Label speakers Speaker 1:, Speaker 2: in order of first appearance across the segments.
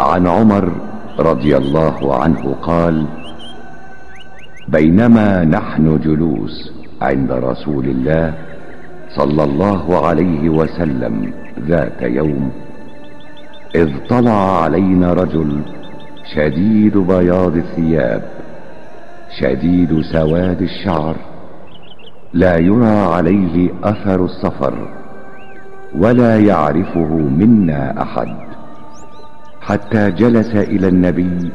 Speaker 1: عن عمر رضي الله عنه قال بينما نحن جلوس عند رسول الله صلى الله عليه وسلم ذات يوم إذ طلع علينا رجل شديد بياض الثياب شديد سواد الشعر لا يرى عليه أثر السفر ولا يعرفه منا أحد. حتى جلس إلى النبي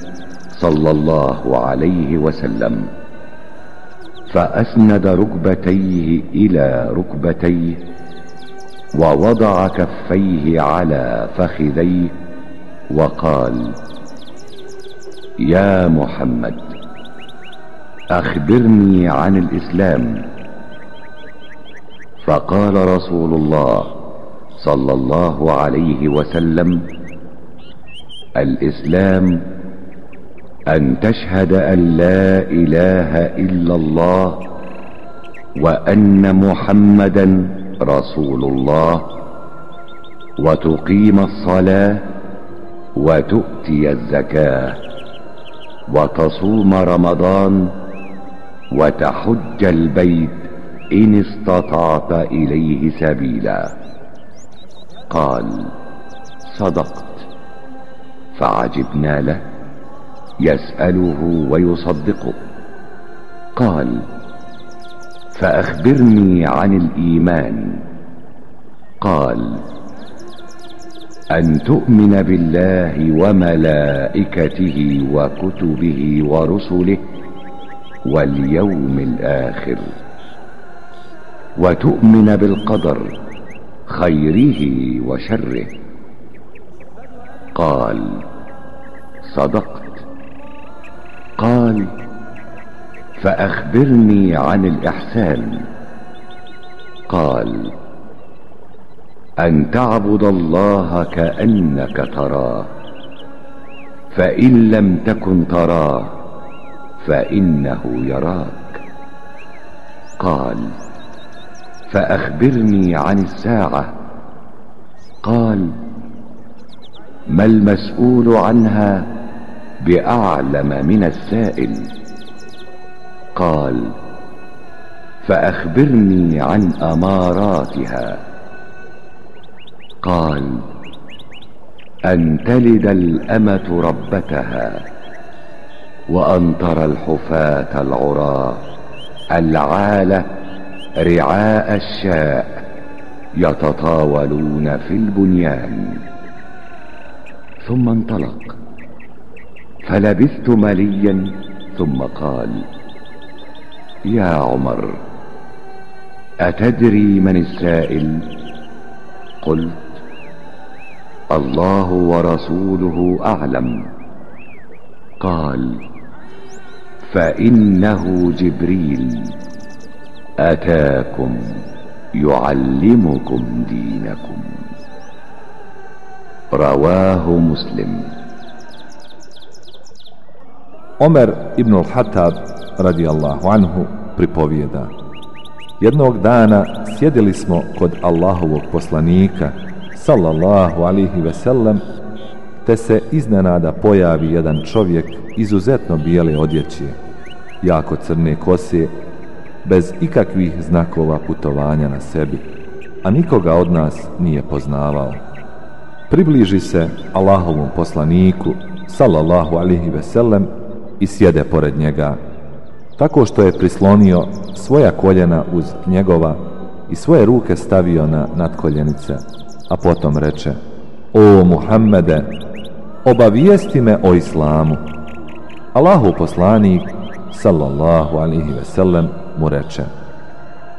Speaker 1: صلى الله عليه وسلم فأسند ركبتيه إلى ركبتيه ووضع كفيه على فخذيه وقال يا محمد أخبرني عن الإسلام. فقال رسول الله صلى الله عليه وسلم الإسلام أن تشهد أن لا إله إلا الله وأن محمدا رسول الله وتقيم الصلاة وتؤتي الزكاة وتصوم رمضان وتحج البيت إن استطعت إليه سبيلا. قال صدقت فعجبنا له يسأله ويصدقه. قال فأخبرني عن الإيمان. قال أن تؤمن بالله وملائكته وكتبه ورسله واليوم الآخر وتؤمن بالقدر خيره وشره. قال صدقت. قال فأخبرني عن الإحسان. قال أن تعبد الله كأنك تراه فإن لم تكن تراه فإنه يراك. قال فأخبرني عن الساعة. قال ما المسؤول عنها بأعلم من السائل. قال فأخبرني عن أماراتها. قال أن تلد الأمة ربتها وأن ترى الحفاة العراه العاله رعاء الشاء يتطاولون في البنيان. ثم انطلق. فلبثت مليا ثم قال يا عمر أتدري من السائل قلت الله ورسوله أعلم. قال فإنه جبريل أتاكم يعلمكم دينكم. رواه مسلم
Speaker 2: Omer ibn al-Hatab radijallahu anhu pripovijeda Jednog dana sjedili smo kod Allahovog poslanika sallallahu alihi veselem te se iznenada pojavi jedan čovjek izuzetno bijele odjeće, jako crne kose, bez ikakvih znakova putovanja na sebi, a nikoga od nas nije poznavao. Približi se Allahovom poslaniku, sallallahu alihi veselem, i sjede pored njega, tako što je prislonio svoja koljena uz njegova i svoje ruke stavio na nadkoljenice, a potom reče, O Muhammede, obavijesti me o islamu. Allahu poslanik, sallallahu alihi veselem, mu reče,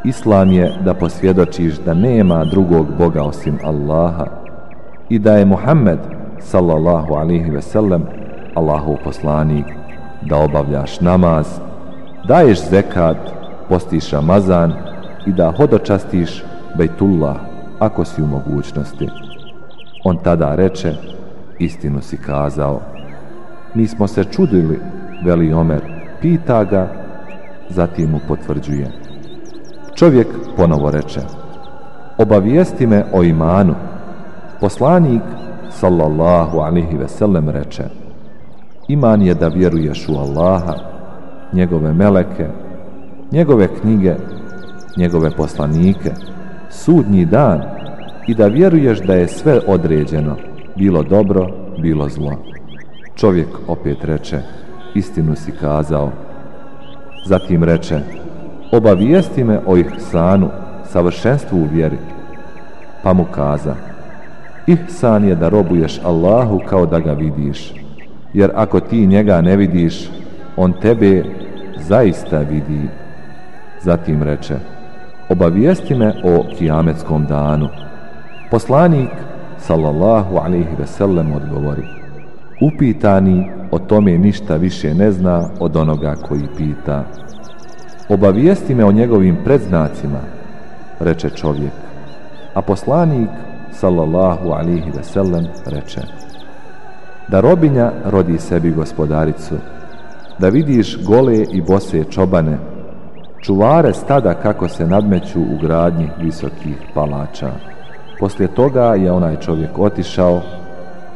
Speaker 2: Islam je da posvjedočiš da nema drugog Boga osim Allaha i da je Muhammed, sallallahu alihi veselem, Allahu poslanik, da obavljaš namaz, daješ zekat, postiš Ramazan i da hodočastiš Bejtullah ako si u mogućnosti. On tada reče, istinu si kazao. Mi smo se čudili, veli Omer, pita ga, zatim mu potvrđuje. Čovjek ponovo reče, obavijesti me o imanu. Poslanik, sallallahu alihi veselem reče Iman je da vjeruješ u Allaha, njegove meleke, njegove knjige, njegove poslanike, sudnji dan i da vjeruješ da je sve određeno, bilo dobro, bilo zlo. Čovjek opet reče, istinu si kazao. Zatim reče, obavijesti me o ihsanu, savršenstvu u vjeri. Pa mu kaza, ihsan je da robuješ Allahu kao da ga vidiš, jer ako ti njega ne vidiš, on tebe zaista vidi. Zatim reče, obavijesti me o kijametskom danu. Poslanik, sallallahu alaihi ve sellem, odgovori, upitani o tome ništa više ne zna od onoga koji pita. Obavijesti me o njegovim predznacima, reče čovjek. A poslanik, sallallahu alihi veselem, reče Da robinja rodi sebi gospodaricu, da vidiš gole i bose čobane, čuvare stada kako se nadmeću u gradnji visokih palača. Poslije toga je onaj čovjek otišao,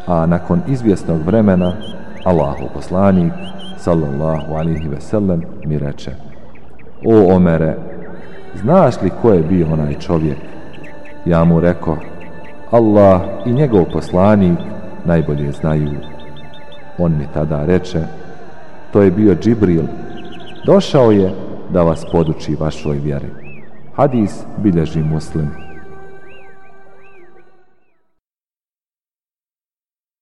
Speaker 2: a nakon izvjesnog vremena Allahu poslanik, sallallahu alihi veselem, mi reče O Omere, znaš li ko je bio onaj čovjek? Ja mu reko, Allah i njegov poslanik najbolje znaju. On mi tada reče, to je bio Džibril, došao je da vas poduči vašoj vjeri. Hadis bilježi muslim.